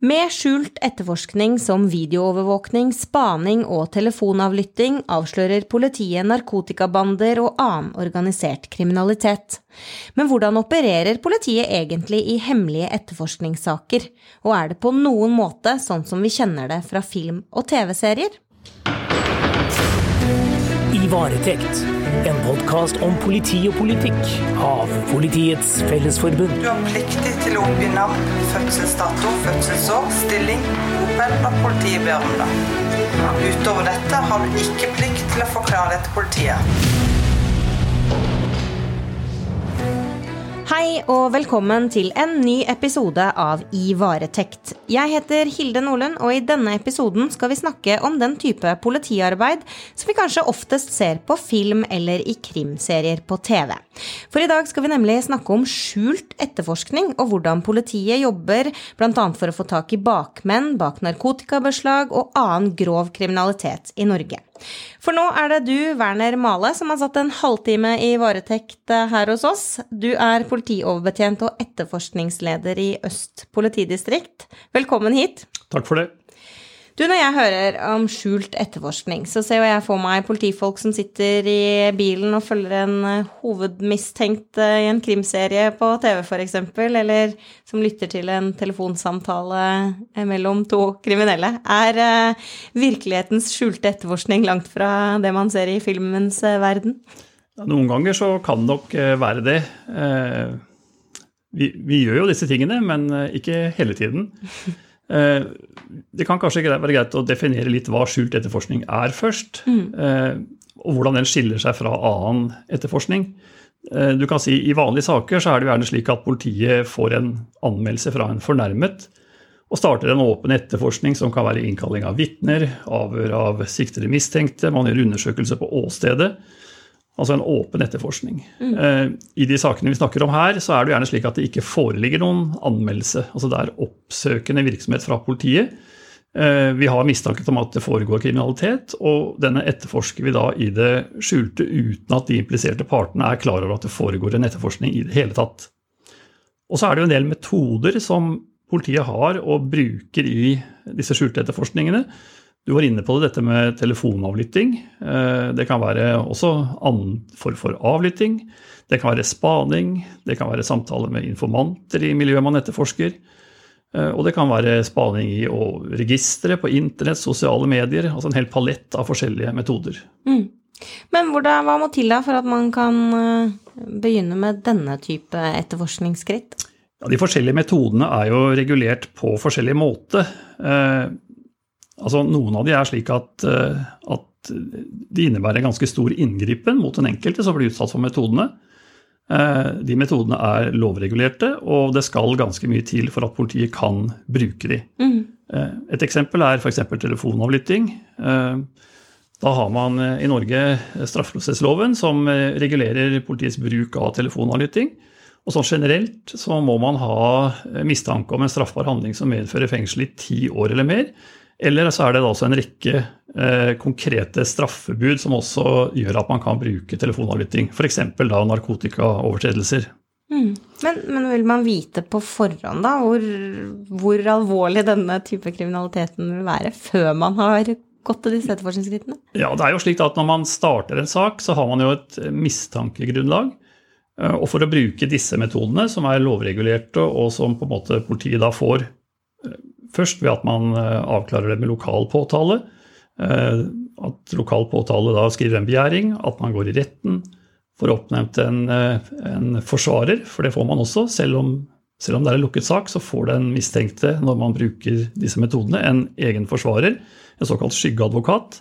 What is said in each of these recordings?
Med skjult etterforskning som videoovervåkning, spaning og telefonavlytting avslører politiet narkotikabander og annen organisert kriminalitet. Men hvordan opererer politiet egentlig i hemmelige etterforskningssaker, og er det på noen måte sånn som vi kjenner det fra film og TV-serier? Varetekt, en podkast om politi og politikk av Politiets Fellesforbund. Du har pliktig til å oppgi navn, fødselsdato, fødselsår, stilling, bopel når politiet ber om det. Utover dette har du ikke plikt til å forklare det til politiet. Hei og velkommen til en ny episode av I varetekt. Jeg heter Hilde Nordlund, og i denne episoden skal vi snakke om den type politiarbeid som vi kanskje oftest ser på film eller i krimserier på TV. For i dag skal vi nemlig snakke om skjult etterforskning og hvordan politiet jobber bl.a. for å få tak i bakmenn bak narkotikabeslag og annen grov kriminalitet i Norge. For nå er det du, Werner Male, som har satt en halvtime i varetekt eh, her hos oss. Du er politioverbetjent og etterforskningsleder i Øst politidistrikt. Velkommen hit. Takk for det. Du, Når jeg hører om skjult etterforskning, så ser jeg for meg politifolk som sitter i bilen og følger en eh, hovedmistenkt eh, i en krimserie på TV, f.eks., eller som lytter til en telefonsamtale eh, mellom to kriminelle. Er virkelighetens skjulte etterforskning langt fra det man ser i filmens verden? Noen ganger så kan det nok være det. Vi, vi gjør jo disse tingene, men ikke hele tiden. Eh, det kan kanskje være greit å definere litt hva skjult etterforskning er først. Mm. Og hvordan den skiller seg fra annen etterforskning. Eh, du kan si I vanlige saker så er det gjerne slik at politiet får en anmeldelse fra en fornærmet og starter en åpen etterforskning som kan være innkalling av vitner, avhør av siktede mistenkte, man gjør undersøkelse på åstedet. Altså en åpen etterforskning. Mm. Eh, I de sakene vi snakker om her, så er det gjerne slik at det ikke foreligger noen anmeldelse. Altså det er oppsøkende virksomhet fra politiet. Eh, vi har mistanke om at det foregår kriminalitet, og denne etterforsker vi da i det skjulte uten at de impliserte partene er klar over at det foregår en etterforskning i det hele tatt. Og så er det jo en del metoder som politiet har og bruker i disse skjulte etterforskningene du var inne på det, dette med telefonavlytting. Eh, det kan være også annen form for avlytting. Det kan være spaning, det kan være samtaler med informanter i miljøet man etterforsker. Eh, og det kan være spaning i registre på internett, sosiale medier. Altså en hel palett av forskjellige metoder. Mm. Men hvordan, hva må til da for at man kan eh, begynne med denne type etterforskningsskritt? Ja, de forskjellige metodene er jo regulert på forskjellig måte. Altså, noen av de er slik at, eh, at de innebærer ganske stor inngripen mot den enkelte som blir utsatt for metodene. Eh, de metodene er lovregulerte, og det skal ganske mye til for at politiet kan bruke de. Mm. Eh, et eksempel er f.eks. telefonavlytting. Da har man i Norge straffeprosessloven som regulerer politiets bruk av telefonavlytting. Og sånn generelt så må man ha mistanke om en straffbar handling som medfører fengsel i ti år eller mer. Eller så er det også en rekke eh, konkrete straffebud som også gjør at man kan bruke telefonavlytting. F.eks. da narkotikaovertredelser. Mm. Men, men, vil man vite på forhånd da hvor, hvor, alvorlig denne type kriminaliteten vil være, før man har gått til disse etterforskningsskrittene? Ja, det er jo slik at Når man starter en sak, så har man jo et mistankegrunnlag. Eh, og for å bruke disse metodene, som er lovregulerte, og som på en måte politiet da får eh, Først ved at man eh, avklarer det med lokal påtale. Eh, at lokal påtale da skriver en begjæring, at man går i retten, får oppnevnt en, eh, en forsvarer, for det får man også. Selv om, selv om, det er en lukket sak, så får den mistenkte, når man bruker disse metodene, en egen forsvarer, en såkalt skyggeadvokat.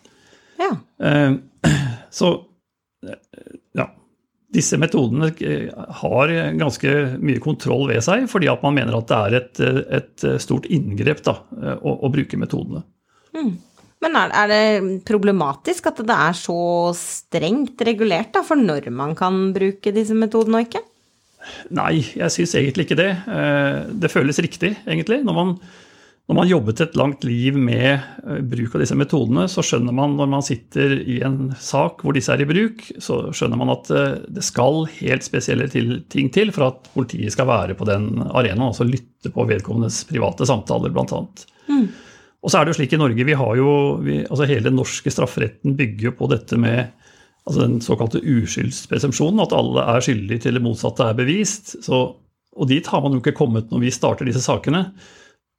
Ja. Så ja, disse metodene eh, har ganske mye kontroll ved seg, fordi at man mener at det er et, et stort inngrep da, å, å, bruke metodene. Mm. Men er, er, det problematisk at det er så strengt regulert da, for når man kan bruke disse metodene og ikke? Nei, jeg syns egentlig ikke det. Eh, det føles riktig, egentlig. Når man, når man jobbet et langt liv med eh, bruk av disse metodene, så skjønner man når man sitter i en sak hvor disse er i bruk, så skjønner man at eh, det skal helt spesielle ting til for at politiet skal være på den arenaen, altså lytte på vedkommendes private samtaler, bl.a. Mm. Og så er det jo slik i Norge, vi har jo, vi, altså Hele den norske strafferetten bygger på dette med altså den såkalte uskyldspresumpsjonen, at alle er skyldige til det motsatte er bevist. Så, og dit har man jo ikke kommet når vi starter disse sakene.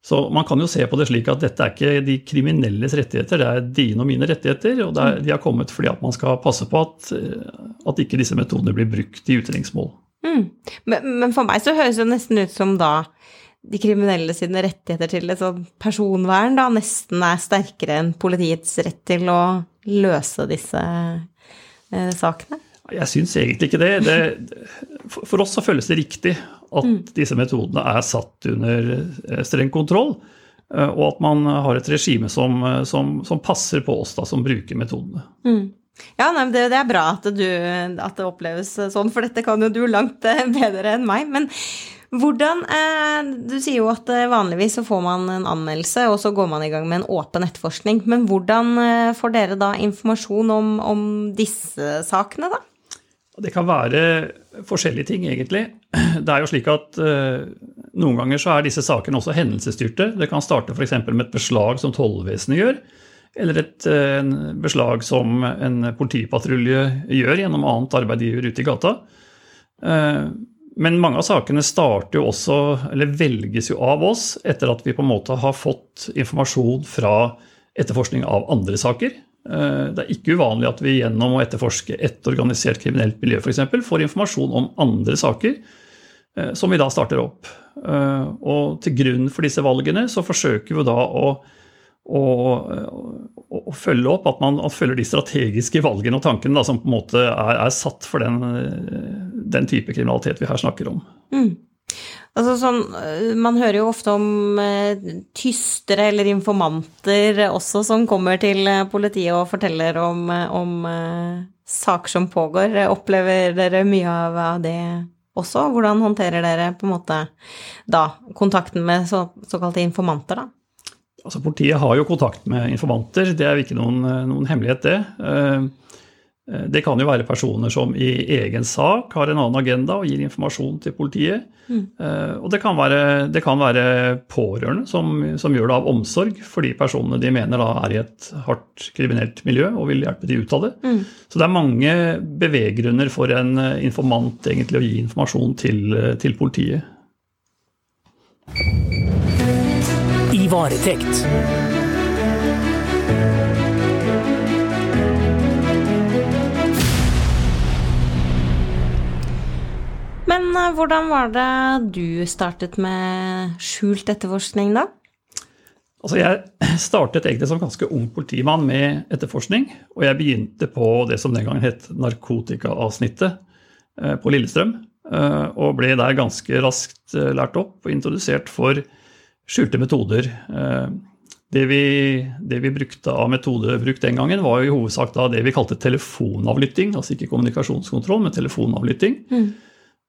Så man kan jo se på det slik at dette er ikke de kriminelles rettigheter, det er dine og mine rettigheter. Og er, de har kommet fordi at man skal passe på at, at ikke disse metodene blir brukt i utlendingsmål. Mm. Men, men, for meg så høres det nesten ut som da de kriminelle sine rettigheter til et personvern da nesten er sterkere enn politiets rett til å løse disse eh, sakene? Jeg syns egentlig ikke det. det. For oss så føles det riktig at mm. disse metodene er satt under eh, streng kontroll. Eh, og at man har et regime som, eh, som, som passer på oss da, som bruker metodene. Mm. Ja, nei, det, det, er bra at, du, at, det oppleves sånn, for dette kan jo du langt bedre enn meg. Men hvordan Du sier jo at vanligvis så får man en anmeldelse, og så går man i gang med en åpen etterforskning. Men hvordan får dere da informasjon om, om disse sakene, da? Det kan være forskjellige ting, egentlig. Det er jo slik at uh, Noen ganger så er disse sakene også hendelsesstyrte. Det kan starte f.eks. med et beslag som tollvesenet gjør, eller et uh, beslag som en politipatrulje gjør gjennom annet arbeid de gjør ute i gata. Uh, men mange av sakene starter jo også, eller velges jo av oss etter at vi på en måte har fått informasjon fra etterforskning av andre saker. Eh, det er ikke uvanlig at vi gjennom å etterforske et organisert kriminelt miljø eksempel, får informasjon om andre saker eh, som vi da starter opp. Eh, og til grunn for disse valgene så forsøker vi da å, å, følge opp at man følger de strategiske valgene og tankene da, som på en måte er, er satt for den, den, type kriminalitet vi her snakker om. Mm. Altså sånn, øh, man hører jo ofte om eh, tystere eller informanter også som kommer til øh, politiet og forteller om, om eh, saker som pågår. Opplever dere mye av, det også? Hvordan håndterer dere på en måte da kontakten med så, såkalte informanter, da? Altså Politiet har jo kontakt med informanter, det er jo ikke noen, noen hemmelighet, det. Eh, det kan jo være personer som i egen sak har en annen agenda og gir informasjon til politiet. Mm. Eh, og det kan være, det kan være pårørende som, som, gjør det av omsorg for de personene de mener da er i et hardt kriminelt miljø og vil hjelpe de ut av det. Mm. Så det er mange beveggrunner for en eh, informant egentlig å gi informasjon til, til politiet. I varetekt. Hvordan var det du startet med skjult etterforskning, da? Altså jeg startet egentlig som ganske ung politimann med etterforskning. Og jeg begynte på det som den gangen het narkotikaavsnittet eh, på Lillestrøm. Eh, og ble der ganske raskt lært opp og introdusert for skjulte metoder. Det vi, det vi brukte av metodebruk den gangen, var i hovedsak det vi kalte telefonavlytting. Altså ikke kommunikasjonskontroll, men telefonavlytting. Mm.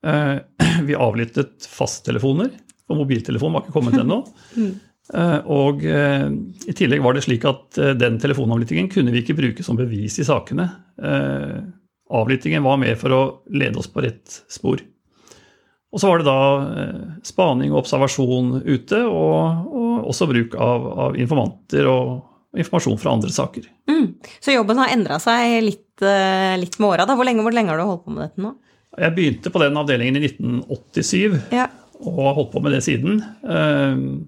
Eh, vi avlyttet fasttelefoner, og mobiltelefonen var ikke kommet ennå. Mm. Eh, og eh, i tillegg var det slik at den telefonavlyttingen kunne vi ikke bruke som bevis i sakene. Avlyttingen var med for å lede oss på rett spor. Og så var det da spaning og observasjon ute, og, og også bruk av, av, informanter og informasjon fra andre saker. Mm. Så jobben har endra seg litt, litt med åra. Hvor, hvor lenge har du holdt på med dette nå? Jeg begynte på den avdelingen i 1987 ja. og har holdt på med det siden. Ehm,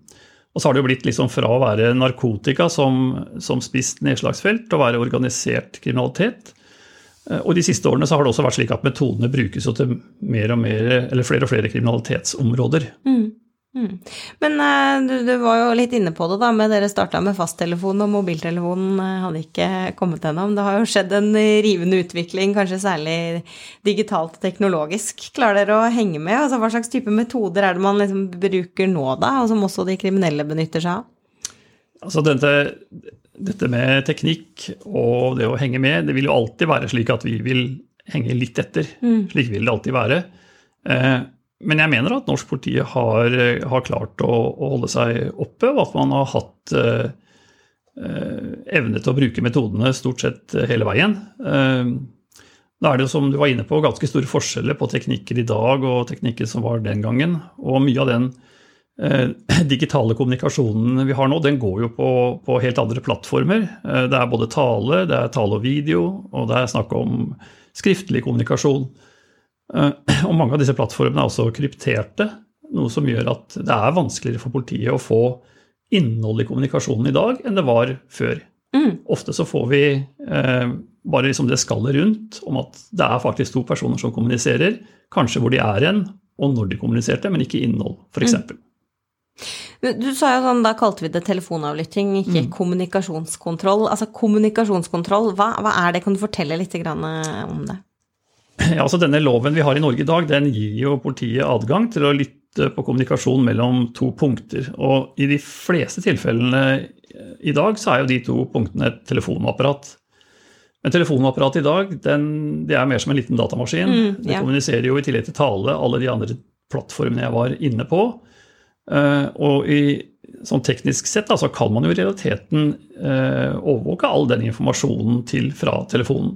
og så har det jo blitt liksom fra å være narkotika som, som spist nedslagsfelt til å være organisert kriminalitet. Eh, og de siste årene så har det også vært slik at metodene brukes til mer og mer, eller flere og flere kriminalitetsområder. Mm. Mm. Men uh, du, du, var jo litt inne på det, da, med dere starta med fasttelefon, og mobiltelefonen uh, hadde ikke kommet gjennom. Det har jo skjedd en rivende utvikling, kanskje særlig digitalt og teknologisk. Klarer dere å henge med? Altså, hva slags type metoder er det man liksom bruker nå, da, og som også de kriminelle benytter seg av? Altså dette, dette med teknikk og det å henge med, det vil jo alltid være slik at vi vil henge litt etter. Mm. Slik vil det alltid være. Eh, men jeg mener at norsk politi har, har klart å, å, holde seg oppe, og at man har hatt eh, evne til å bruke metodene stort sett hele veien. Eh, da er det jo, som du var inne på, ganske store forskjeller på teknikker i dag og teknikker som var den gangen. Og mye av den eh, digitale kommunikasjonen vi har nå, den går jo på, på helt andre plattformer. Eh, det er både tale, det er tale og video, og det er snakk om skriftlig kommunikasjon. Eh, og mange av disse plattformene er også krypterte, noe som gjør at det er vanskeligere for politiet å få innhold i kommunikasjonen i dag enn det var før. Mm. Ofte så får vi eh, bare liksom det skallet rundt om at det er faktisk to personer som kommuniserer. Kanskje hvor de er hen, og når de kommuniserte, men ikke innhold, f.eks. Mm. Du sa jo sånn, Da kalte vi det telefonavlytting, ikke mm. kommunikasjonskontroll. Altså Kommunikasjonskontroll, hva, hva, er det? Kan du fortelle litt om det? Altså Denne loven vi har i Norge i dag, den gir jo politiet adgang til å lytte på kommunikasjon mellom to punkter. Og i de fleste tilfellene i dag så er jo de to punktene et telefonapparat. Men telefonapparatet i dag den, det er mer som en liten datamaskin. Mm, yeah. Det kommuniserer jo i tillegg til tale alle de andre plattformene jeg var inne på. Uh, og i, sånn teknisk sett da, så kan man jo i realiteten uh, overvåke all den informasjonen til fra telefonen.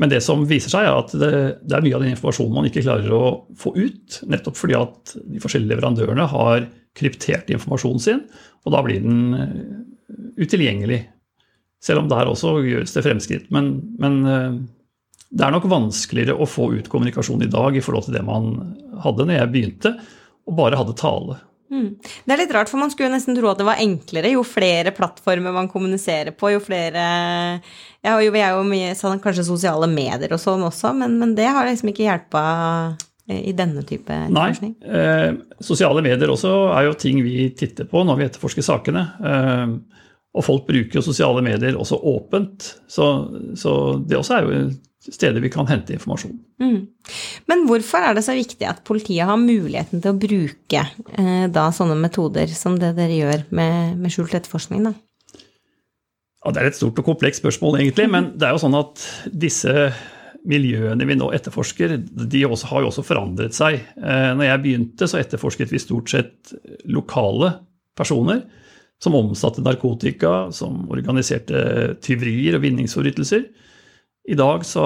Men det som viser seg, er at det, er mye av den informasjonen man ikke klarer å få ut, nettopp fordi at de forskjellige leverandørene har kryptert informasjonen sin, og da blir den eh, utilgjengelig. Selv om der også gjøres det fremskritt. Men, men eh, det er nok vanskeligere å få ut kommunikasjon i dag i forhold til det man hadde når jeg begynte, og bare hadde tale. Mm. Det er litt rart, for man skulle jo nesten tro at det var enklere jo flere plattformer man kommuniserer på, jo flere ja, jo, Vi er jo mye sånn, kanskje sosiale medier og sånn også, men, men det har liksom ikke hjelpa eh, i denne type forskning? Nei. Eh, sosiale medier også er jo ting vi titter på når vi etterforsker sakene. Eh, og folk bruker jo sosiale medier også åpent. Så, så det også er jo steder vi kan hente informasjon. Mm. Men hvorfor er det så viktig at politiet har muligheten til å bruke eh, da sånne metoder som det dere gjør med, med skjult etterforskning? da? Ja, Det er et stort og komplekst spørsmål, egentlig. Men det er jo sånn at disse miljøene vi nå etterforsker, de også, har jo også forandret seg. Eh, når jeg begynte, så etterforsket vi stort sett lokale personer som omsatte narkotika, som organiserte tyverier og vinningsforbrytelser. I dag så,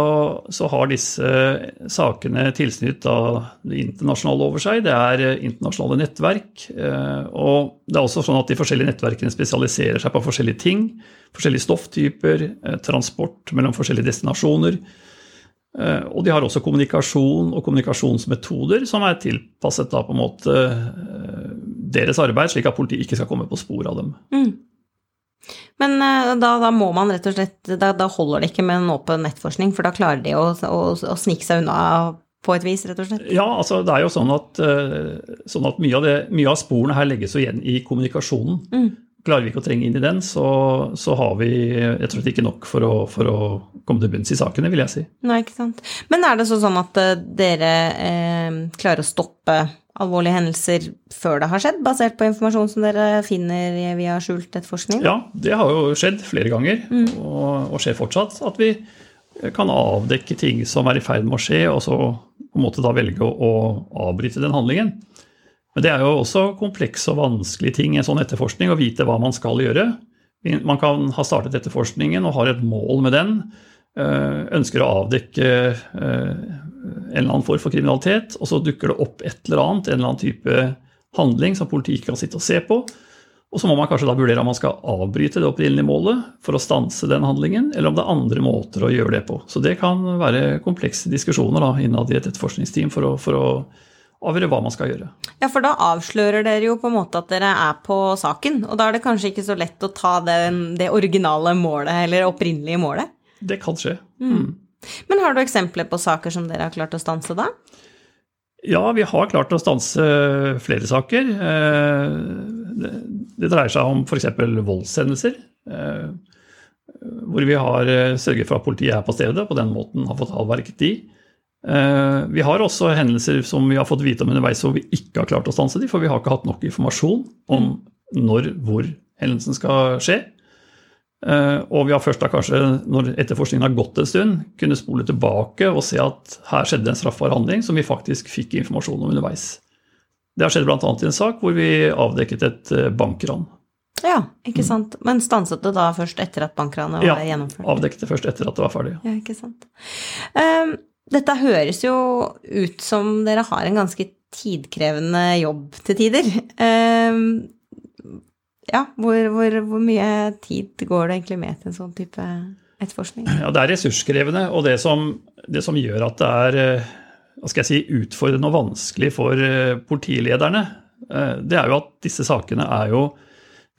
så, har disse sakene tilsnitt av det internasjonale over seg. Det er eh, internasjonale nettverk. Eh, og det er også sånn at de forskjellige nettverkene spesialiserer seg på forskjellige ting. Forskjellige stofftyper, eh, transport mellom forskjellige destinasjoner. Og de har også kommunikasjon og kommunikasjonsmetoder som er tilpasset da på en måte deres arbeid, slik at politiet ikke skal komme på sporet av dem. Mm. Men uh, da, da, må man rett og slett da, da, holder det ikke med en åpen nettforskning, for da klarer de å, å, å, snike seg unna på et vis, rett og slett? Ja, altså det er jo sånn at, uh, sånn at mye, av det, mye, av sporene her legges jo igjen i kommunikasjonen. Mm. Klarer vi ikke å trenge inn i den, så, så har vi rett og slett ikke nok for å, for å, komme til bunns i sakene, vil jeg si. Nei, ikke sant. Men er det sånn at uh, dere eh, klarer å stoppe alvorlige hendelser før det har skjedd, basert på informasjon som dere finner via skjult etterforskning? Ja, det har jo skjedd flere ganger, mm. og, og, skjer fortsatt. At vi kan avdekke ting som er i ferd med å skje, og så på en måte da velge å, å avbryte den handlingen. Men det er jo også komplekse og vanskelige ting i en sånn etterforskning, å vite hva man skal gjøre. Man kan ha startet etterforskningen og har et mål med den. Eh, ønsker å avdekke eh, en eller annen form for kriminalitet, og så dukker det opp et eller annet, en eller annen type handling som politiet ikke kan sitte og se på. Og så må man kanskje da vurdere om man skal avbryte det opprinnelige målet for å stanse den handlingen, eller om det er andre måter å gjøre det på. Så det kan være komplekse diskusjoner da, innad i et etterforskningsteam for å, for å avgjøre hva man skal gjøre. Ja, for da avslører dere jo på en måte at dere er på saken, og da er det kanskje ikke så lett å ta den, det originale målet, eller opprinnelige målet? Det kan skje. Mm. mm. Men har du eksempler på saker som dere har klart å stanse da? Ja, vi har klart å stanse flere saker. Eh, det dreier seg om f.eks. voldshendelser. Eh, hvor vi har eh, sørget for at politiet er på stedet, og på den måten har fått avverget de. Vi har også hendelser som vi har fått vite om underveis hvor vi ikke har klart å stanse de, for vi har ikke hatt nok informasjon om når, hvor hendelsen skal skje. Eh, og vi har først da kanskje, når etterforskningen har gått en stund, kunne spole tilbake og se at her skjedde en straffbar handling som vi faktisk fikk informasjon om underveis. Det har skjedd bl.a. i en sak hvor vi avdekket et eh, bankran. Ja, ikke sant. Men stanset det da først etter at bankranet var Ja, gjennomført? avdekket det først etter at det var ferdig. Ja, ikke sant. Um, dette høres jo ut som dere har en ganske tidkrevende jobb til tider. Ehm, ja, hvor, hvor, hvor mye tid går det egentlig med til en sånn type etterforskning? Ja, Det er ressurskrevende, og det som, det som gjør at det er eh, si, utfordrende og vanskelig for eh, politilederne, eh, det er jo at disse sakene er jo,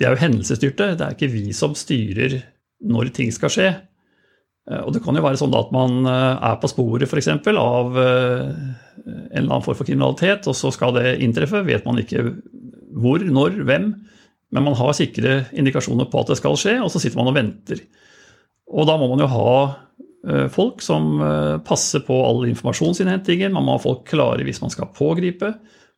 er jo hendelsesstyrte. Det er ikke vi som styrer når ting skal skje. Og det kan jo være sånn at man er på sporet f.eks. av en eller annen form for kriminalitet, og så skal det inntreffe. Vet man ikke hvor, når, hvem. Men man har sikre indikasjoner på at det skal skje, og så sitter man og venter. Og da må man jo ha eh, folk som eh, passer på all informasjonsinnhentingen. Man må ha folk klare hvis man skal pågripe.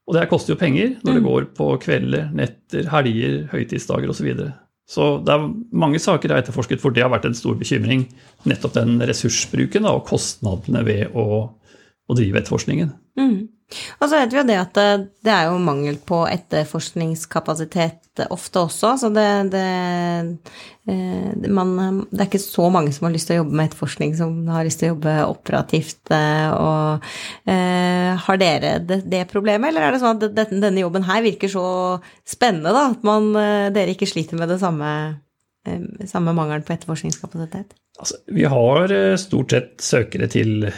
Og det her koster jo penger når det går på kvelder, netter, helger, høytidsdager osv. Så, videre. så det er mange saker jeg har etterforsket hvor det har vært en stor bekymring. Nettopp den ressursbruken da, og kostnadene ved å, å drive etterforskningen. Mm. Og så vet vi jo det at det, det er jo mangel på etterforskningskapasitet ofte også. Så det, det, eh, man, det er ikke så mange som har lyst til å jobbe med etterforskning, som har lyst til å jobbe operativt. eh, Og eh, har dere det, det problemet, eller er det sånn at denne jobben her virker så spennende da, at man, dere ikke sliter med det samme, samme mangelen på etterforskningskapasitet? Altså, vi har stort sett søkere til,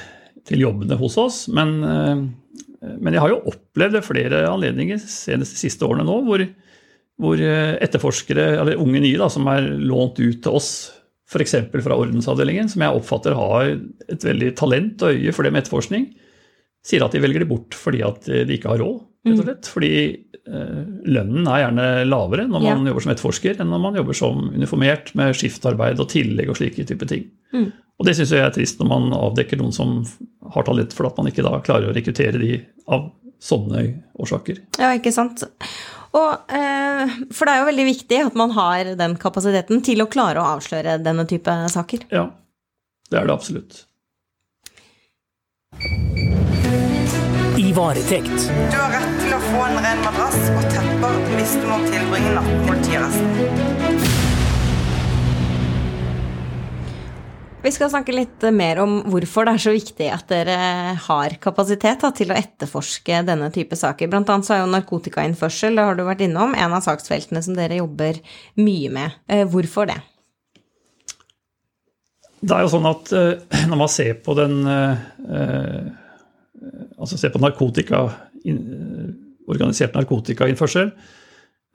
til jobbene hos oss, men, eh, men jeg har jo opplevd flere anledninger, senest de siste årene nå, hvor, hvor eh, etterforskere, eller unge nye, da, som er lånt ut til oss, f.eks. fra ordensavdelingen, som jeg oppfatter har et veldig talent og øye for det med etterforskning, sier at de velger det bort fordi at de ikke har råd, rett og slett. Fordi eh, lønnen er gjerne lavere når man Ja. jobber som etterforsker, enn når man jobber som uniformert med skiftarbeid og tillegg og slike type ting. Mm. Og det syns jeg er trist når man avdekker noen som har talent, for at man ikke da klarer å rekruttere de av sånne årsaker. Ja, ikke sant. Og, eh, for det er jo veldig viktig at man har den kapasiteten til å klare å avsløre denne type saker. Ja, det er det absolutt. I varetekt. Du har rett til å få en ren madrass og tepper hvis du må tilbringe natten i politiarresten. Vi skal snakke litt mer om hvorfor det er så viktig at dere har kapasitet da, til å etterforske denne type saker. Blant annet så er jo narkotikainnførsel, det har du vært innom, en av saksfeltene som dere jobber mye med. Eh, Hvorfor det? Det er jo sånn at eh, når man ser på den eh, Altså ser på narkotika, organisert narkotikainnførsel,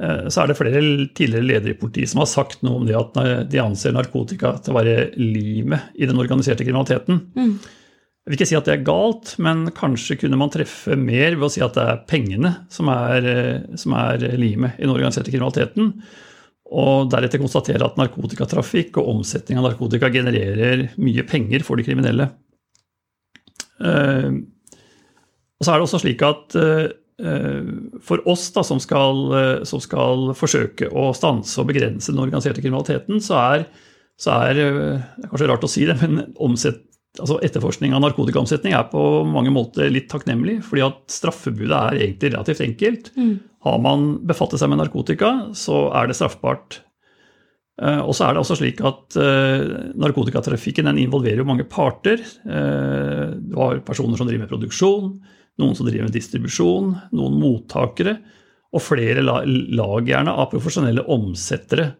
eh, så er det flere tidligere ledere i politiet som har sagt noe om det at eh, de anser narkotika til å være limet i den organiserte kriminaliteten. Jeg vil ikke si at det er galt, men kanskje kunne man treffe mer ved å si at det er pengene som er, eh, som er limet i den organiserte kriminaliteten. Og deretter konstatere at narkotikatrafikk og omsetning av narkotika genererer mye penger for de kriminelle. Eh, og så er det også slik at eh, eh, for oss da, som, skal, eh, som skal forsøke å stanse og begrense den organiserte kriminaliteten, så er, så er Det er kanskje rart å si det, men omsett, altså etterforskning av narkotikaomsetning er på mange måter litt takknemlig, fordi at straffebudet er egentlig relativt enkelt. Har man befattet seg med narkotika, så er det straffbart. Og så er det også slik at narkotikatrafikken den involverer jo mange parter. Du har personer som driver med produksjon, noen som driver med distribusjon, noen mottakere, og flere la- lag av profesjonelle omsettere.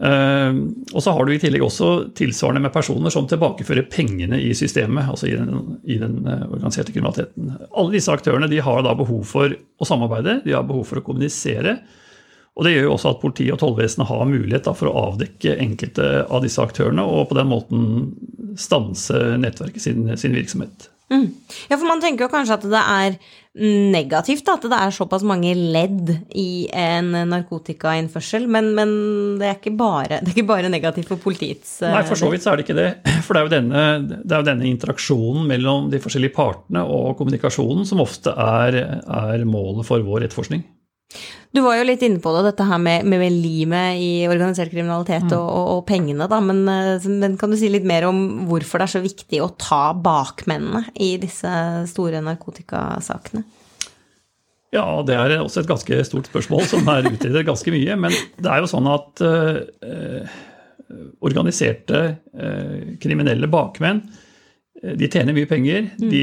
Eh, Og så har du i tillegg også tilsvarende med personer som tilbakefører pengene i systemet, altså i den, i den eh, organiserte kriminaliteten. Alle disse aktørene har da behov for å samarbeide, de har behov for å kommunisere. Og Det gjør jo også at politiet og tollvesenet har mulighet for å avdekke enkelte av disse aktørene, og på den måten stanse nettverket sin, sin virksomhet. Mm. Ja, for man tenker jo kanskje at det er negativt da, at det er såpass mange ledd i en narkotikainnførsel, men, men det, er ikke bare, det er ikke bare negativt for politiets eh, Nei, for så vidt så er det ikke det. For det er jo denne, er jo denne interaksjonen mellom de forskjellige partene og kommunikasjonen som ofte er, er målet for vår etterforskning. Du var jo litt inne på det, dette her med, med limet i organisert kriminalitet Mm. og, og, og pengene, da. Men, eh, men kan du si litt mer om hvorfor det er så viktig å ta bakmennene i disse store narkotikasakene? Ja, det er også et ganske stort spørsmål som er utredet ganske mye. Men det er jo sånn at eh, organiserte eh, kriminelle bakmenn eh, de tjener mye penger. De,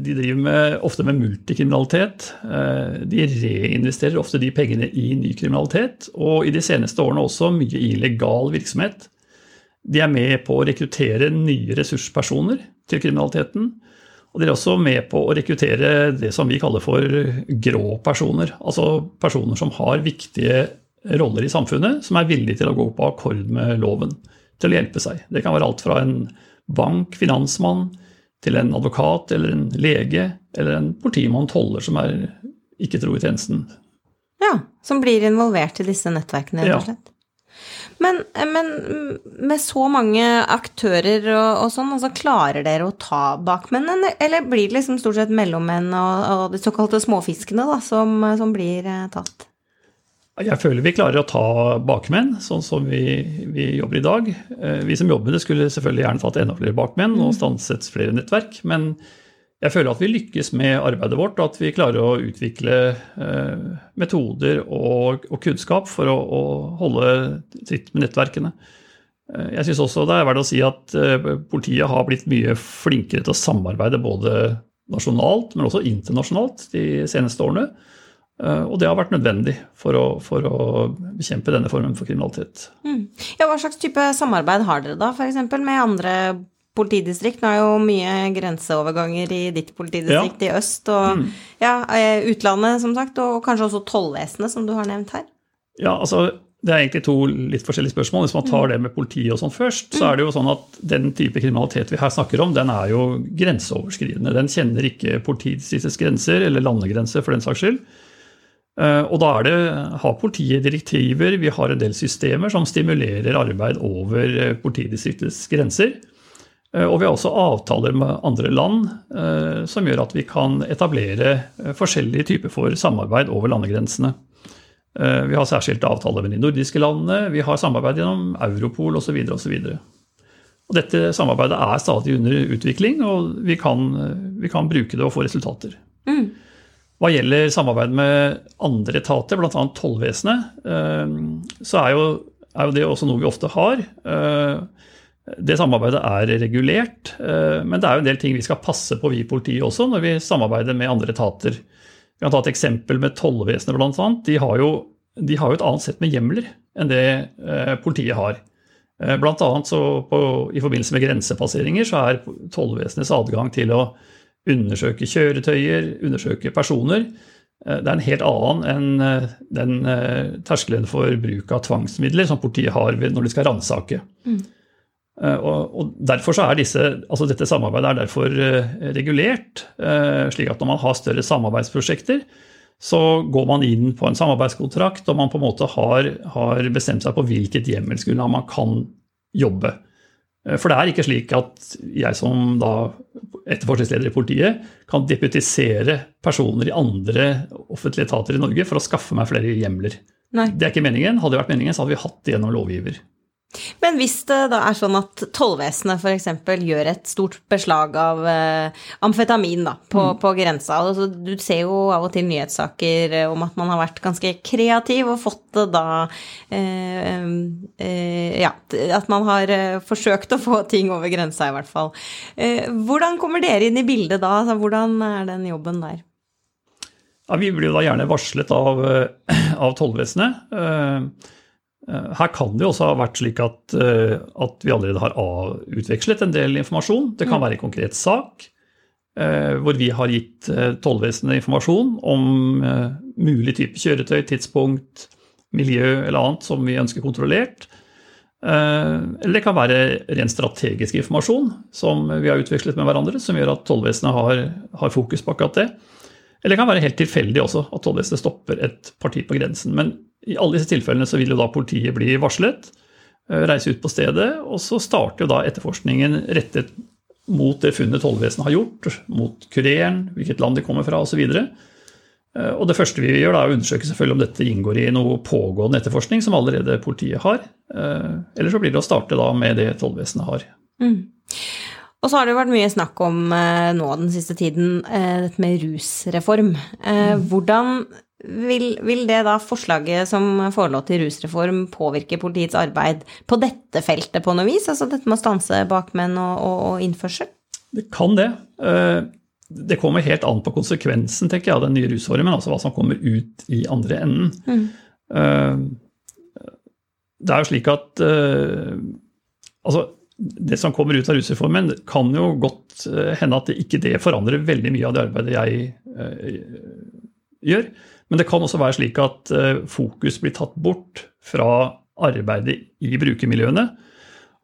de driver med, ofte med multikriminalitet. Eh, De reinvesterer ofte de pengene i ny kriminalitet, og i de seneste årene også mye illegal virksomhet. De er med på å rekruttere nye ressurspersoner til kriminaliteten. Og de er også med på å rekruttere det som vi kaller for grå personer. Altså personer som har viktige roller i samfunnet, som er villige til å gå på akkord med loven til å hjelpe seg. Det kan være alt fra en bank, finansmann, til en advokat eller en lege eller en politimann, toller, som er ikke tro i tjenesten. Ja, som blir involvert i disse nettverkene, rett og slett. Men, men med så mange aktører og, og sånn, altså klarer dere å ta bakmennene, eller blir det liksom stort sett mellommenn og, og de såkalte småfiskene da, som, som blir eh, tatt? Jeg føler vi klarer å ta bakmenn, sånn som vi, vi jobber i dag. Eh, Vi som jobber med det, skulle selvfølgelig gjerne tatt enda flere bakmenn og stanset flere nettverk. Men jeg føler at vi lykkes med arbeidet vårt, og at vi klarer å utvikle eh, metoder og, og kunnskap for å, å holde tritt med nettverkene. Eh, Jeg syns også det er verdt å si at politiet har blitt mye flinkere til å samarbeide både nasjonalt, men også internasjonalt de seneste årene. Eh, Og det har vært nødvendig for å, for å bekjempe denne formen for kriminalitet. Ja, hva slags type samarbeid har dere da, f.eks. med andre politidistrikt? Nå er jo mye grenseoverganger i ditt politidistrikt i øst, og ja, eh, utlandet som sagt, og kanskje også tollvesenet, som du har nevnt her. Ja, altså Det er egentlig to litt forskjellige spørsmål. Hvis man tar det med politiet og sånn først, så er det jo sånn at den type kriminalitet vi her snakker om, den er jo grenseoverskridende. Den kjenner ikke politidistriktets grenser, eller landegrenser for den saks skyld. Eh, Og da det, har politiet direktiver, vi har en del systemer som stimulerer arbeid over eh, politidistriktets grenser. Eh, Og vi har også avtaler med andre land som gjør at vi kan etablere forskjellige typer for samarbeid over landegrensene. Vi har særskilte avtaler med de nordiske landene, vi har samarbeid gjennom Europol osv. osv. Dette samarbeidet er stadig under utvikling, og vi kan, vi kan bruke det og få resultater. Hva gjelder samarbeid med andre etater, bl.a. tollvesenet, eh, så er jo, er jo det også noe vi ofte har. Eh, Det samarbeidet er regulert, eh, men det er jo en del ting vi skal passe på, vi i politiet også, når vi samarbeider med andre etater. Vi kan ta et eksempel med tollvesenet, bl.a. De, de har jo et annet sett med hjemler enn det politiet har. Blant annet så på, I forbindelse med grensepasseringer så er tollvesenets adgang til å undersøke kjøretøyer, undersøke personer. eh, Det er en helt annen enn eh, den eh, terskelen for bruk av tvangsmidler som politiet har når de skal ransake. Mm. Og, derfor så er disse, altså dette samarbeidet er derfor regulert, slik at når man har større samarbeidsprosjekter, så går man inn på en samarbeidskontrakt, og man på en måte har, har bestemt seg på hvilket hjemmelsgrunnlag man kan jobbe. Eh, For det er ikke slik at jeg som da etterforskningsleder i politiet kan deputisere personer i andre offentlige etater i Norge for å skaffe meg flere hjemler. Nei. Det er ikke meningen. Hadde det vært meningen, så hadde vi hatt det gjennom lovgiver. Men hvis det da er sånn at tollvesenet f.eks. gjør et stort beslag av eh, amfetamin da, på, på grensa altså, Du ser jo av og til nyhetssaker eh, om at man har vært ganske kreativ og fått det da eh, eh, Ja, at man har eh, forsøkt å få ting over grensa, i hvert fall. Eh, hvordan kommer dere inn i bildet da? Altså, hvordan er den jobben der? Ja, vi blir jo da gjerne varslet av, av tollvesenet. Eh, Her kan det jo også ha vært slik at, eh, at vi allerede har utvekslet en del informasjon. Det kan være en konkret sak eh, hvor vi har gitt tollvesenet informasjon om mulig type kjøretøy, tidspunkt, miljø eller annet som vi ønsker kontrollert. Eller det kan være ren strategisk informasjon som vi har utvekslet med hverandre, som gjør at tollvesenet har, har fokus på akkurat det. Eller det kan være helt tilfeldig også, at tollvesenet stopper et parti på grensen. Men i alle disse tilfellene så vil jo da politiet bli varslet, eh, reise ut på stedet, og så starter jo da etterforskningen rettet mot det funnet tollvesenet har gjort, mot kureren, hvilket land de kommer fra osv. Eh, og Det første vi gjør, da, er å undersøke selvfølgelig om dette inngår i noe pågående etterforskning som allerede politiet har. Eh, eller så blir det å starte da med det tollvesenet har. Mm. Og så har det jo vært mye snakk om eh, nå den siste tiden dette med rusreform. Mm. Hvordan vil, vil, det da forslaget som forelå til rusreform påvirke politiets arbeid på dette feltet på noe vis? Altså dette med å stanse bakmenn og, og, og innførsel? Det kan det det kommer helt an på konsekvensen tenker jeg, av den nye rusformen, altså hva som kommer ut i andre enden. Mm. Uh, det er jo slik at uh, altså, det som kommer ut av rusreformen, kan jo godt uh, hende at det ikke det forandrer veldig mye av det arbeidet jeg gjør. Men det kan også være slik at fokus blir tatt bort fra arbeidet i brukermiljøene.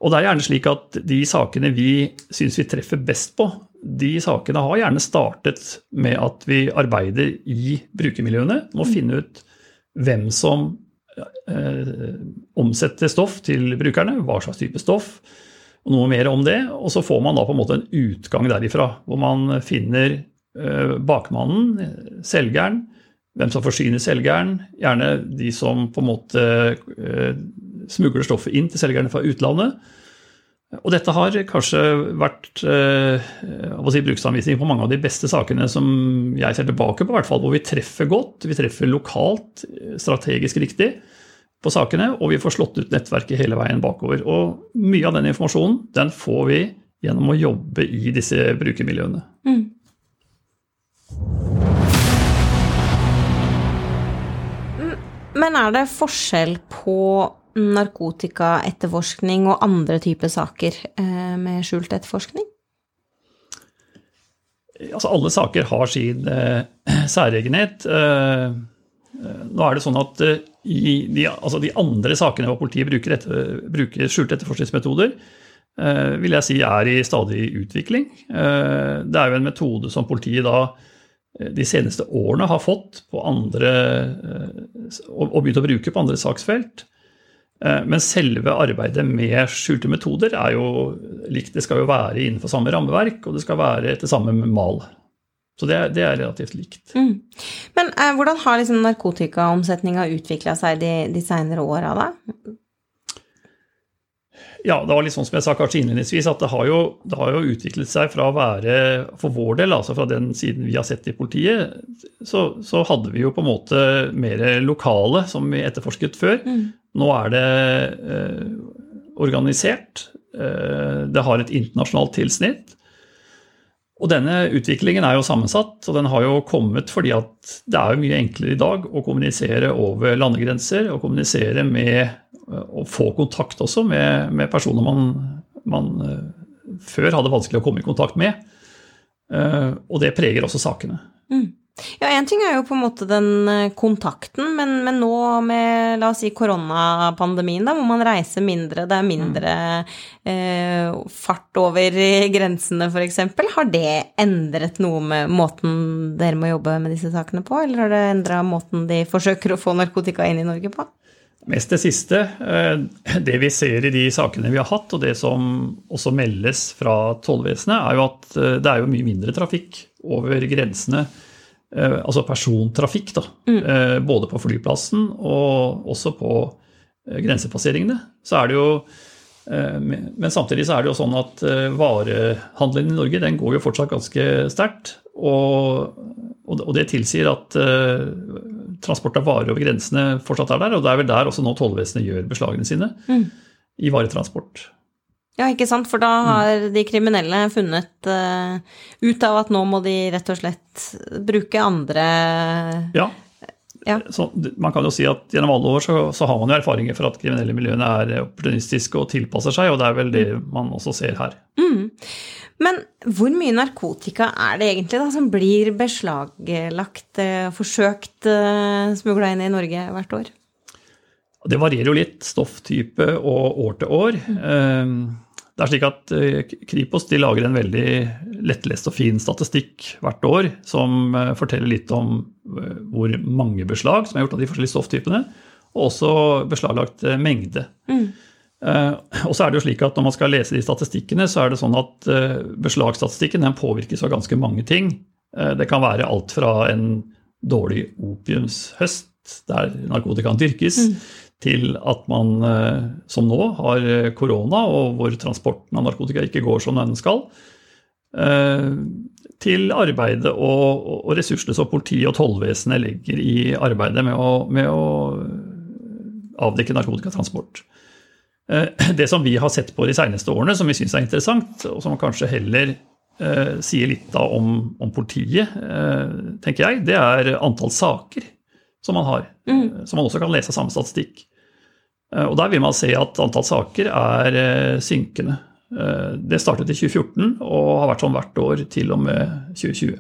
Og det er gjerne slik at de sakene vi syns vi treffer best på, de sakene har gjerne startet med at vi arbeider i brukermiljøene med å finne ut hvem som eh, omsetter stoff til brukerne, hva slags type stoff, og noe mer om det. Og så får man da på en måte en utgang derifra, hvor man finner eh, bakmannen, selgeren, hvem som forsyner selgeren, gjerne de som på en måte eh, smugler stoffet inn til selgerne fra utlandet. Og dette har kanskje vært eh, si, bruksanvisning på mange av de beste sakene som jeg ser tilbake på, hvert fall, hvor vi treffer godt. Vi treffer lokalt, strategisk riktig på sakene, og vi får slått ut nettverket hele veien bakover. Og mye av den informasjonen den får vi gjennom å jobbe i disse brukermiljøene. Mm. Men er det forskjell på narkotikaetterforskning og andre typer saker eh, med skjult etterforskning? Altså, alle saker har sin eh, særegenhet. Eh, eh, nå er det sånn at eh, i de, altså de, andre sakene hvor politiet bruker, etter, bruker skjulte etterforskningsmetoder, eh, vil jeg si er i stadig utvikling. det er jo en metode som politiet da de seneste årene har fått på andre, og begynt å bruke på andre saksfelt. Eh, men selve arbeidet med skjulte metoder er jo likt. Det skal jo være innenfor samme rammeverk, og det skal være etter samme mal. Så det, det er relativt likt. Mm. Men eh, hvordan har liksom narkotikaomsetninga utvikla seg de, de seinere åra, da? Ja, det var litt sånn som jeg sa kanskje innledningsvis, at det har, jo, det har, jo, utviklet seg fra å være For vår del, altså fra den siden vi har sett i politiet, så, så hadde vi jo på en måte mer lokale som vi etterforsket før. Mm. Nå er det eh, organisert. Eh, det har et internasjonalt tilsnitt. Og denne utviklingen er jo sammensatt, og den har jo kommet fordi at det er jo mye enklere i dag å kommunisere over landegrenser og kommunisere med og få kontakt også med, med personer man, man, eh, før hadde vanskelig å komme i kontakt med. Og det preger også sakene. Mm. Ja, én ting er jo på en måte den eh, kontakten, men, men nå med la oss si koronapandemien, da, hvor man reiser mindre, det er mindre eh, fart over grensene f.eks., har det endret noe med måten dere må jobbe med disse sakene på, eller har det endra måten de forsøker å få narkotika inn i Norge på? Mest det siste. Eh, det vi ser i de sakene vi har hatt, og det som også meldes fra tollvesenet, er jo at eh, det er jo mye mindre trafikk over grensene altså persontrafikk, da. Mm. Eh, både på flyplassen og også på eh, grensepasseringene. Så er det jo men samtidig så er det jo sånn at varehandelen i Norge den går jo fortsatt ganske sterkt. Og, og det tilsier at transport av varer over grensene fortsatt er der. Og det er vel der også nå tollvesenet gjør beslagene sine. Mm. I varetransport. Ja, ikke sant, for da har de kriminelle funnet uh, ut av at nå må de rett og slett bruke andre Ja. ja. Så man kan jo si at gjennom alle år så, så, har man jo erfaringer for at kriminelle miljøene er opportunistiske og tilpasser seg, og det er vel det man også ser her. Mm. Men hvor mye narkotika er det egentlig da som blir beslaglagt, uh, forsøkt uh, smugla inn i Norge hvert år? Det varierer jo litt, stofftype og år til år. Mm. Det er slik at eh, Kripos lager en veldig lettlest og fin statistikk hvert år som eh, forteller litt om eh, hvor mange beslag som er gjort av de forskjellige stofftypene, og også beslaglagt mengde. Mm. Og så er det jo slik at Når man skal lese de statistikkene, så er det sånn at beslagsstatistikken den påvirkes av ganske mange ting. Det kan være alt fra en dårlig opiumshøst, der narkotikaen dyrkes, til at man, eh, som nå, har eh, korona, og hvor transporten av narkotika ikke går som den skal. Eh, til arbeidet og, og ressursene som politiet og tollvesenet legger i arbeidet med å, med å avdekke narkotikatransport. Det som vi har sett på de seneste årene, som vi syns er interessant, og som kanskje heller eh, sier litt om, om politiet, eh, tenker jeg, det er antall saker som man har. Mm. Som man også kan lese av samme statistikk. Eh, og der vil man se at antall saker er eh, synkende. Eh, det startet i 2014 og har vært sånn hvert år til og med 2020.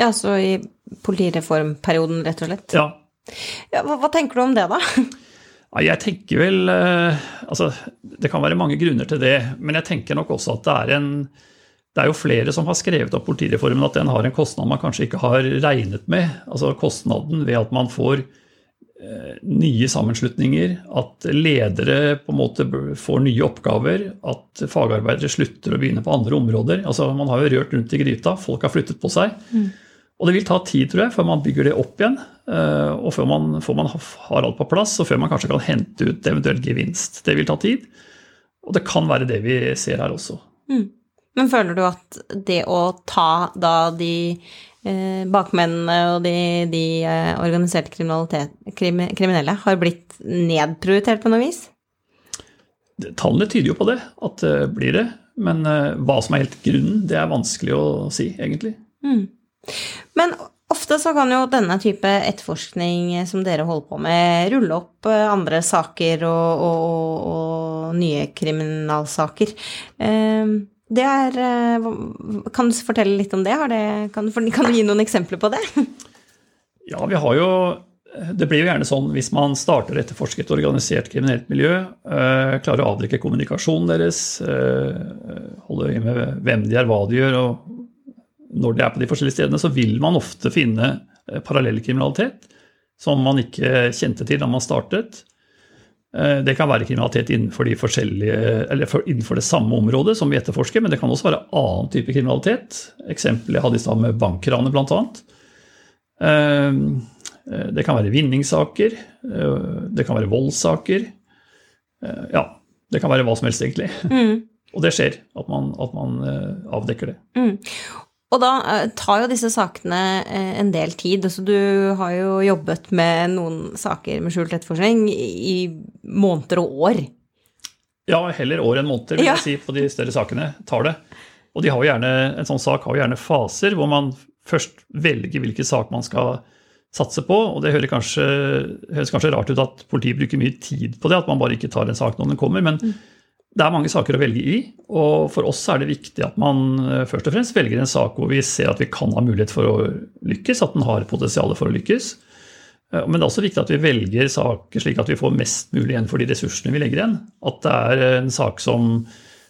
Ja, så i politireformperioden, rett og slett? Ja. ja hva, hva, tenker du om det, da? Jeg tenker vel Altså, det kan være mange grunner til det, men jeg tenker nok også at det er en det er jo flere som har skrevet opp politireformen at den har en kostnad man kanskje ikke har regnet med. Altså kostnaden ved at man får Eh, nye sammenslutninger, at ledere på en måte får nye oppgaver, at fagarbeidere slutter å begynne på andre områder. Altså, man har jo rørt rundt i gryta, folk har flyttet på seg. Mm. Og det vil ta tid tror jeg, før man bygger det opp igjen, eh, og før man, før man har alt på plass, og før man kanskje kan hente ut eventuell gevinst. Det vil ta tid. Og det kan være det vi ser her også. Mm. Men føler du at det å ta da de Eh, bakmennene og de, de eh, organiserte kriminelle har blitt nedprioritert på noe vis? Tallene tyder jo på det, at det blir det. Men eh, hva som er helt grunnen, det er vanskelig å si, egentlig. Mm. Men ofte så kan jo denne type etterforskning som dere holder på med, rulle opp andre saker og, og, og nye kriminalsaker. Eh, det er eh, Kan du fortelle litt om det? det kan, kan, du, gi noen eksempler på det? Ja, vi har jo Det blir jo gjerne sånn hvis man starter å etterforske et organisert kriminelt miljø, øh, klarer å avdekke kommunikasjonen deres, øh, holde øye med hvem de er, hva de gjør, og når de er på de forskjellige stedene, så vil man ofte finne parallell kriminalitet som man ikke kjente til da man startet. Eh, det kan være kriminalitet innenfor, de innenfor, det samme området som vi etterforsker, men det kan også være annen type kriminalitet. Eksempel jeg hadde i stad med bankranet, bl.a. Eh, det kan være vinningssaker. Eh, det kan være voldssaker. Ja, det kan være hva som helst, egentlig. Mm. Og det skjer, at man, at man avdekker det. Mm. Og da eh, tar jo disse sakene eh, en del tid. Altså, du har jo jobbet med noen saker med skjult etterforskning i måneder og år. Ja, heller år enn måneder, vil ja. jeg si, på de større sakene. tar det. Og de har jo gjerne, en sånn sak har jo gjerne faser hvor man først velger hvilken sak man skal satse på. Og det høres kanskje, høres kanskje rart ut at politiet bruker mye tid på det, at man bare ikke tar en sak når den kommer. men mm det er mange saker å velge i, og for oss er det viktig at man eh, først og fremst velger en sak hvor vi ser at vi kan ha mulighet for å lykkes, at den har potensial for å lykkes. Eh, men det er også viktig at vi velger saker slik at vi får mest mulig igjen for de ressursene vi legger igjen. At det er en sak som,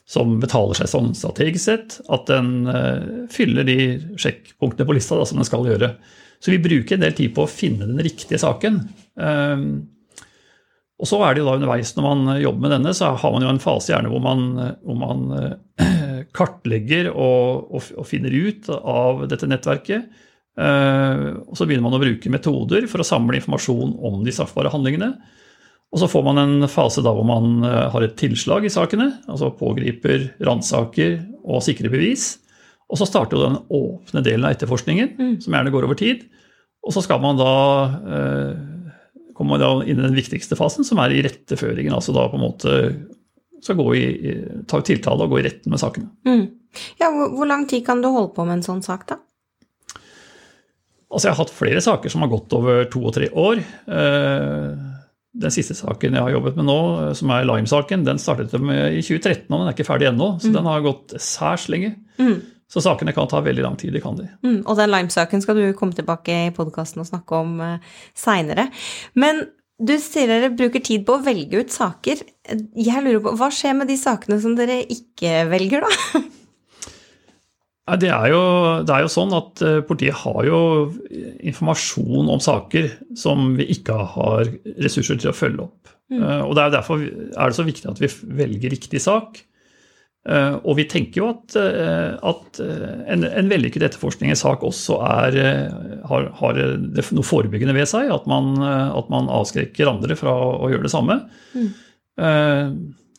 som betaler seg sånn strategisk sett, at den uh, fyller de sjekkpunktene på lista da, som den skal gjøre. Så vi bruker en del tid på å finne den riktige saken. Og så er det jo da underveis når man jobber med denne, så har man jo en fase gjerne hvor man, hvor man eh, kartlegger og, og, og, finner ut av dette nettverket. Eh, og så begynner man å bruke metoder for å samle informasjon om de straffbare handlingene. Og så får man en fase da hvor man eh, har et tilslag i sakene, altså pågriper, ransaker og sikrer bevis. Og så starter jo den åpne delen av etterforskningen, mm. som gjerne går over tid. Og så skal man da kommer man da inn i den viktigste fasen, som er i retteføringen. Altså da på en måte skal gå i, ta ut tiltale og gå i retten med sakene. Mm. Ja, hvor, hvor, lang tid kan du holde på med en sånn sak, da? Altså, jeg har hatt flere saker som har gått over to og tre år. Eh, den siste saken jeg har jobbet med nå, som er Lime-saken, den startet med i 2013, og den er ikke ferdig ennå. Så mm. den har gått særs lenge. Mm. Så sakene kan ta veldig lang tid. det kan de. Mm, og den Lime-saken skal du komme tilbake i podkasten og snakke om uh, seinere. Men du sier dere bruker tid på å velge ut saker. Jeg lurer på, Hva skjer med de sakene som dere ikke velger, da? Det er, jo, det er jo sånn at eh, politiet har jo informasjon om saker som vi ikke har ressurser til å følge opp. Mm. Eh, og det er Derfor er det så viktig at vi velger riktig sak. Eh, og vi tenker jo at, eh, at en, en, vellykket etterforskning i sak også er, har, har noe forebyggende ved seg. At man, at man, avskrekker andre fra å gjøre det samme. Mm.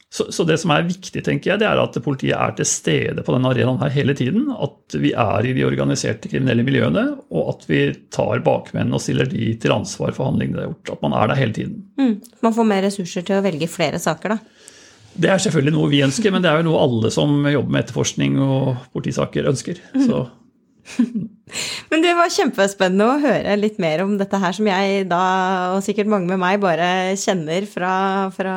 Så, så, det som er viktig, tenker jeg, det er at politiet er til stede på denne arenaen her hele tiden. At vi er i de organiserte kriminelle miljøene, og at vi tar bakmennene og stiller de til ansvar for handlingene de har gjort. At man er der hele tiden. Mm. Man får mer ressurser til å velge flere saker, da? Det er selvfølgelig noe vi ønsker, men det er jo noe alle som jobber med etterforskning og politisaker ønsker. Så Men det var kjempespennende å høre litt mer om dette her, som jeg da, og sikkert mange med meg, bare kjenner fra, fra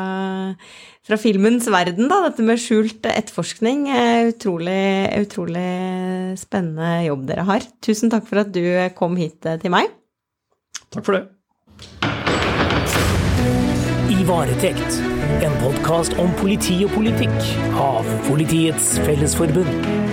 fra filmens verden, da, dette med skjult etterforskning. Utrolig, utrolig spennende jobb dere har. Tusen takk for at du kom hit eh, til meg. Takk for det. Varetekt, en podkast om politi og politikk av Politiets Fellesforbund.